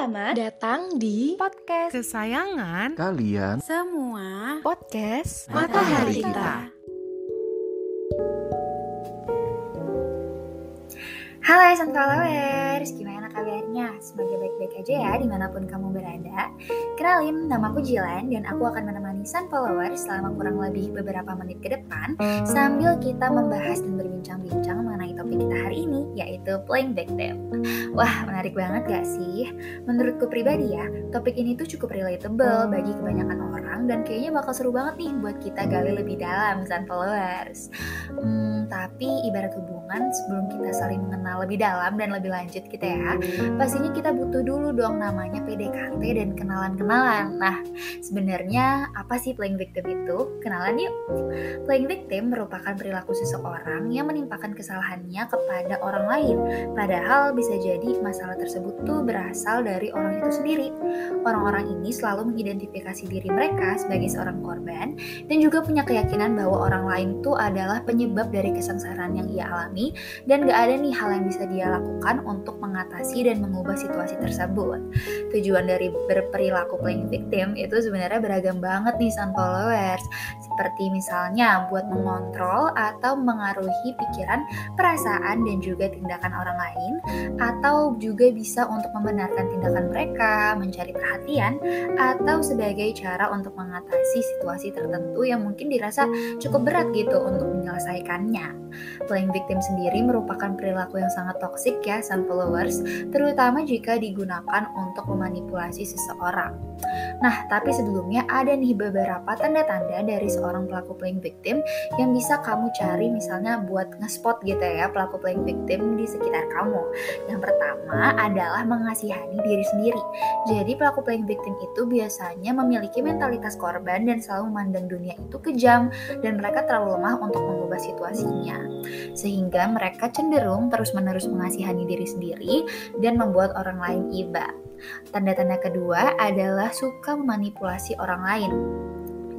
Selamat datang di podcast kesayangan kalian semua podcast Matahari Kita. Halo Sunflowers, gimana kabarnya? Semoga baik-baik aja ya di mana pun kamu berada. Kenalin, nama aku Jilan dan aku akan menemani Sunflowers selama kurang lebih beberapa menit ke depan sambil kita membahas dan berbincang-bincang mengenai topik kita hari ini yaitu playing victim. Wah, menarik banget gak sih? Menurutku pribadi ya, topik ini tuh cukup relatable bagi kebanyakan orang dan kayaknya bakal seru banget nih buat kita gali lebih dalam Sunflowers. Hmm, tapi ibarat hubungan sebelum kita saling mengenal lebih dalam dan lebih lanjut kita ya, pastinya kita butuh dulu dong namanya PDKT dan kenalan-kenalan. Nah, sebenarnya apa sih playing victim itu? Kenalan yuk. Playing victim merupakan perilaku seseorang yang menimpakan kesalahannya kepada orang lain, padahal bisa jadi masalah tersebut tuh berasal dari orang itu sendiri. Orang-orang ini selalu mengidentifikasi diri mereka sebagai seorang korban dan juga punya keyakinan bahwa orang lain tuh adalah penyebab dari kesengsaraan yang ia alami dan gak ada nih hal yang bisa dia lakukan untuk mengatasi dan mengubah situasi tersebut. Tujuan dari berperilaku playing victim itu sebenarnya beragam banget nih sun followers. Seperti misalnya buat mengontrol atau mengaruhi pikiran, perasaan dan juga tindakan orang lain atau juga bisa untuk membenarkan tindakan mereka, mencari perhatian atau sebagai cara untuk mengatasi situasi tertentu yang mungkin dirasa cukup berat gitu untuk menyelesaikannya. Playing victim sendiri merupakan perilaku yang sangat toksik ya sun followers, terutama jika digunakan untuk memanipulasi seseorang. Nah, tapi sebelumnya ada nih beberapa tanda-tanda dari seorang pelaku playing victim yang bisa kamu cari misalnya buat ngespot gitu ya pelaku playing victim di sekitar kamu. Yang pertama adalah mengasihani diri sendiri. Jadi pelaku playing victim itu biasanya memiliki mentalitas korban dan selalu memandang dunia itu kejam dan mereka terlalu lemah untuk mengubah situasinya. Sehingga mereka cenderung terus-menerus mengasihani diri sendiri dan membuat orang lain iba. Tanda-tanda kedua adalah suka memanipulasi orang lain.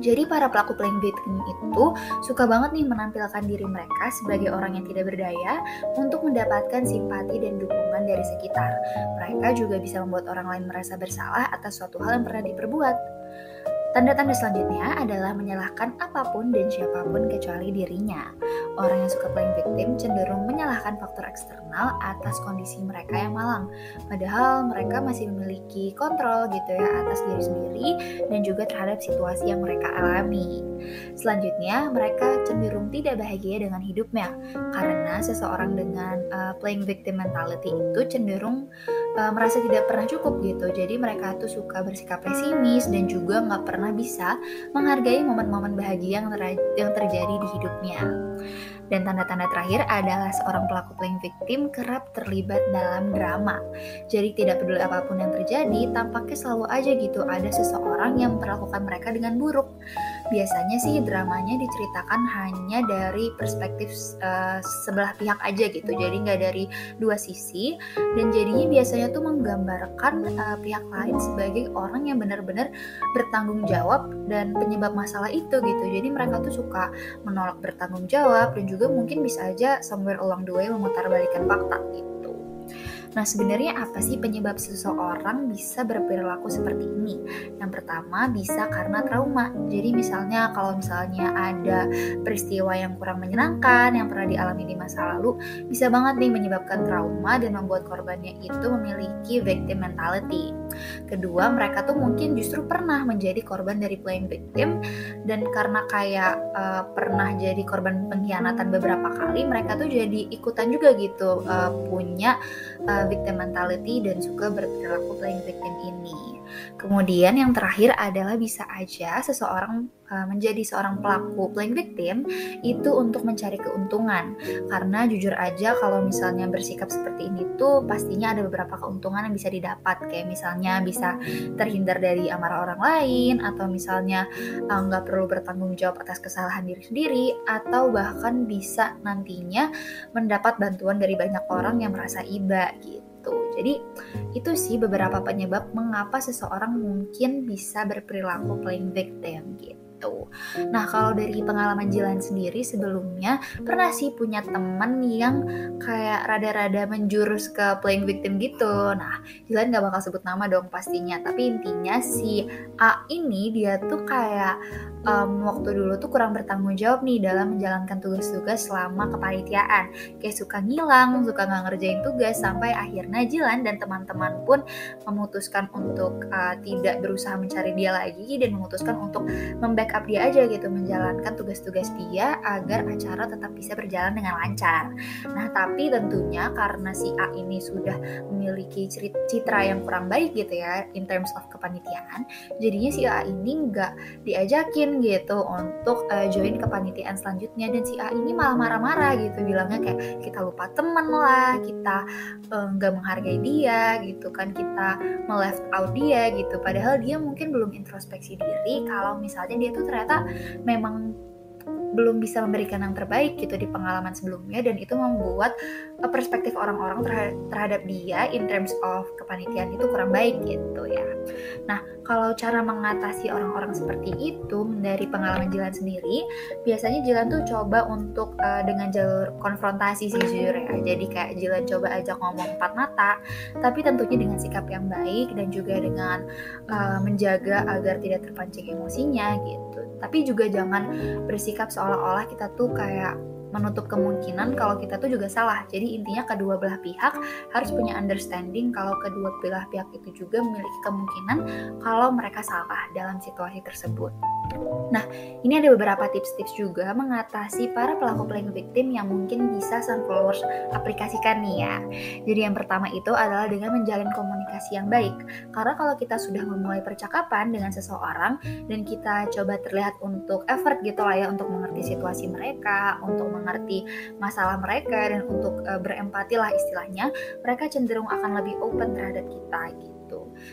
Jadi para pelaku playing victim itu suka banget nih menampilkan diri mereka sebagai orang yang tidak berdaya untuk mendapatkan simpati dan dukungan dari sekitar. Mereka juga bisa membuat orang lain merasa bersalah atas suatu hal yang pernah diperbuat. Tanda-tanda selanjutnya adalah menyalahkan apa pun dan siapa pun kecuali dirinya. Orang yang suka playing victim cenderung menyalahkan faktor eksternal atas kondisi mereka yang malang. Padahal mereka masih memiliki kontrol gitu ya atas diri sendiri dan juga terhadap situasi yang mereka alami. Selanjutnya, mereka cenderung tidak bahagia dengan hidupnya karena seseorang dengan uh, playing victim mentality itu cenderung uh, merasa tidak pernah cukup gitu. Jadi mereka tuh suka bersikap pesimis dan juga nggak pernah bisa menghargai momen-momen bahagia yang, ter yang terjadi di hidupnya. Dan tanda-tanda terakhir adalah seorang pelaku playing victim kerap terlibat dalam drama. Jadi tidak peduli apa pun yang terjadi, tampaknya selalu aja gitu ada seseorang yang memperlakukan mereka dengan buruk. Biasanya sih dramanya diceritakan hanya dari perspektif uh, sebelah pihak aja gitu, jadi nggak dari dua sisi. Dan jadinya biasanya tuh menggambarkan uh, pihak lain sebagai orang yang benar-benar bertanggung jawab dan penyebab masalah itu gitu. Jadi mereka tuh suka menolak bertanggung jawab dan juga mungkin bisa aja somewhere along the way memutarbalikan fakta gitu. Nah, sebenarnya apa sih penyebab seseorang bisa berperilaku seperti ini? Yang pertama bisa karena trauma. Jadi misalnya kalau misalnya ada peristiwa yang kurang menyenangkan yang pernah dialami di masa lalu, bisa banget nih menyebabkan trauma dan membuat korbannya itu memiliki victim mentality. Kedua, mereka tuh mungkin justru pernah menjadi korban dari playing victim dan karena kayak uh, pernah jadi korban pengkhianatan beberapa kali, mereka tuh jadi ikutan juga gitu uh, punya uh, victim mentality dan suka berperilaku playing victim ini. Kemudian yang terakhir adalah bisa aja seseorang uh, menjadi seorang pelaku playing victim itu untuk mencari keuntungan. Karena jujur aja kalau misalnya bersikap seperti ini tuh pastinya ada beberapa keuntungan yang bisa didapat kayak misalnya bisa terhindar dari amarah orang lain atau misalnya uh, nggak uh, perlu bertanggung jawab atas kesalahan diri sendiri atau bahkan bisa nantinya mendapat bantuan dari banyak orang yang merasa iba gitu. Jadi itu sih beberapa penyebab mengapa seseorang mungkin bisa berperilaku playing victim gitu. Gitu. Nah kalau dari pengalaman Jilan sendiri sebelumnya pernah sih punya temen yang kayak rada-rada menjurus ke playing victim gitu. Nah Jilan gak bakal sebut nama dong pastinya, tapi intinya si A ini dia tuh kayak um, waktu dulu tuh kurang bertanggung jawab nih dalam menjalankan tugas-tugas selama kepanitiaan. Kayak suka ngilang, suka nggak ngerjain tugas, sampai akhirnya Jilan dan teman-teman pun memutuskan untuk uh, tidak berusaha mencari dia lagi dan memutuskan untuk membackup dia aja gitu, menjalankan tugas-tugas dia agar acara tetap bisa berjalan dengan lancar. Nah, tapi tentunya karena si A ini sudah memiliki citra yang kurang baik gitu ya, in terms of kepanitiaan, jadinya si A ini nggak diajakin gitu untuk uh, join kepanitiaan selanjutnya. Dan si A ini malah marah-marah gitu bilangnya kayak kita lupa temen lah kita eh, nggak uh, menghargai dia gitu kan. Kita meleft out dia gitu. Padahal dia mungkin belum introspeksi diri kalau misalnya dia tuh ternyata memang belum bisa memberikan yang terbaik gitu di pengalaman sebelumnya dan itu membuat uh, perspektif orang-orang terhadap, dia in terms of kepanitiaan itu kurang baik gitu ya. Nah, kalau cara mengatasi orang-orang seperti itu dari pengalaman Jilan sendiri, biasanya Jilan tuh coba untuk uh, dengan jalur konfrontasi sih jujur ya. Jadi kayak Jilan coba ajak ngomong empat mata, tapi tentunya dengan sikap yang baik dan juga dengan uh, menjaga agar tidak terpancing emosinya gitu. Tapi juga jangan bersikap seolah-olah kita tuh kayak menutup kemungkinan kalau kita tuh juga salah. Jadi intinya kedua belah pihak harus punya understanding kalau kedua belah pihak itu juga memiliki kemungkinan kalau mereka salah dalam situasi tersebut. Nah, ini ada beberapa tips-tips juga mengatasi para pelaku playing victim yang mungkin bisa sun followers aplikasikan nih ya. Jadi yang pertama itu adalah dengan menjalin komunikasi yang baik. Karena kalau kita sudah memulai percakapan dengan seseorang dan kita coba terlihat untuk effort gitu lah ya untuk mengerti situasi mereka, untuk mengerti masalah mereka dan untuk uh, berempati lah istilahnya, mereka cenderung akan lebih open terhadap kita gitu.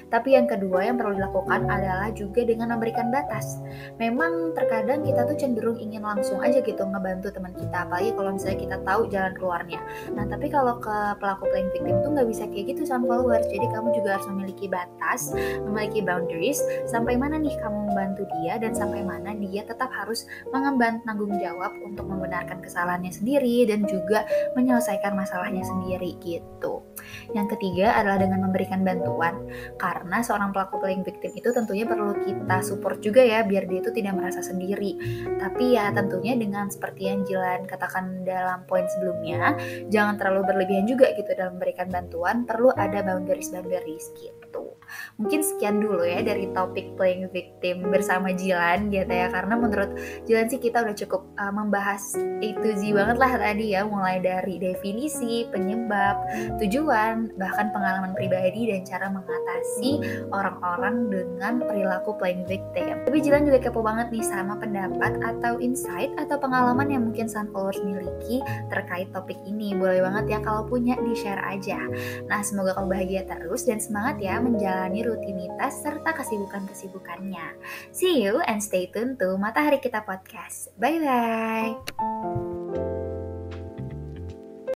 Tapi yang kedua yang perlu dilakukan adalah juga dengan memberikan batas. Memang terkadang kita tuh cenderung ingin langsung aja gitu ngebantu teman kita, apalagi kalau misalnya kita tahu jalan keluarnya. Nah, tapi kalau ke pelaku playing victim tuh nggak bisa kayak gitu sama followers. Jadi kamu juga harus memiliki batas, memiliki boundaries, sampai mana nih kamu membantu dia dan sampai mana dia tetap harus mengemban tanggung jawab untuk membenarkan kesalahannya sendiri dan juga menyelesaikan masalahnya sendiri gitu. Yang ketiga adalah dengan memberikan bantuan. Karena seorang pelaku playing victim itu tentunya perlu kita support juga ya biar dia itu tidak merasa sendiri. Tapi ya tentunya dengan seperti yang Jilan katakan dalam poin sebelumnya jangan terlalu berlebihan juga gitu dalam memberikan bantuan. Perlu ada boundaries-boundaries gitu mungkin sekian dulu ya dari topik playing victim bersama Jilan gitu ya. Karena menurut Jilan sih kita udah cukup uh, membahas itu Z banget lah tadi ya. Mulai dari definisi penyebab tujuan bahkan pengalaman pribadi dan cara mengatasi orang-orang dengan perilaku playing victim. Tapi Jilan juga kepo banget nih sama pendapat atau insight atau pengalaman yang mungkin Sun Followers miliki terkait topik ini. Boleh banget ya kalau punya di share aja. Nah semoga kamu bahagia terus dan semangat ya menjalani menjalani rutinitas serta kesibukan-kesibukannya. See you and stay tuned to Matahari Kita Podcast. Bye-bye!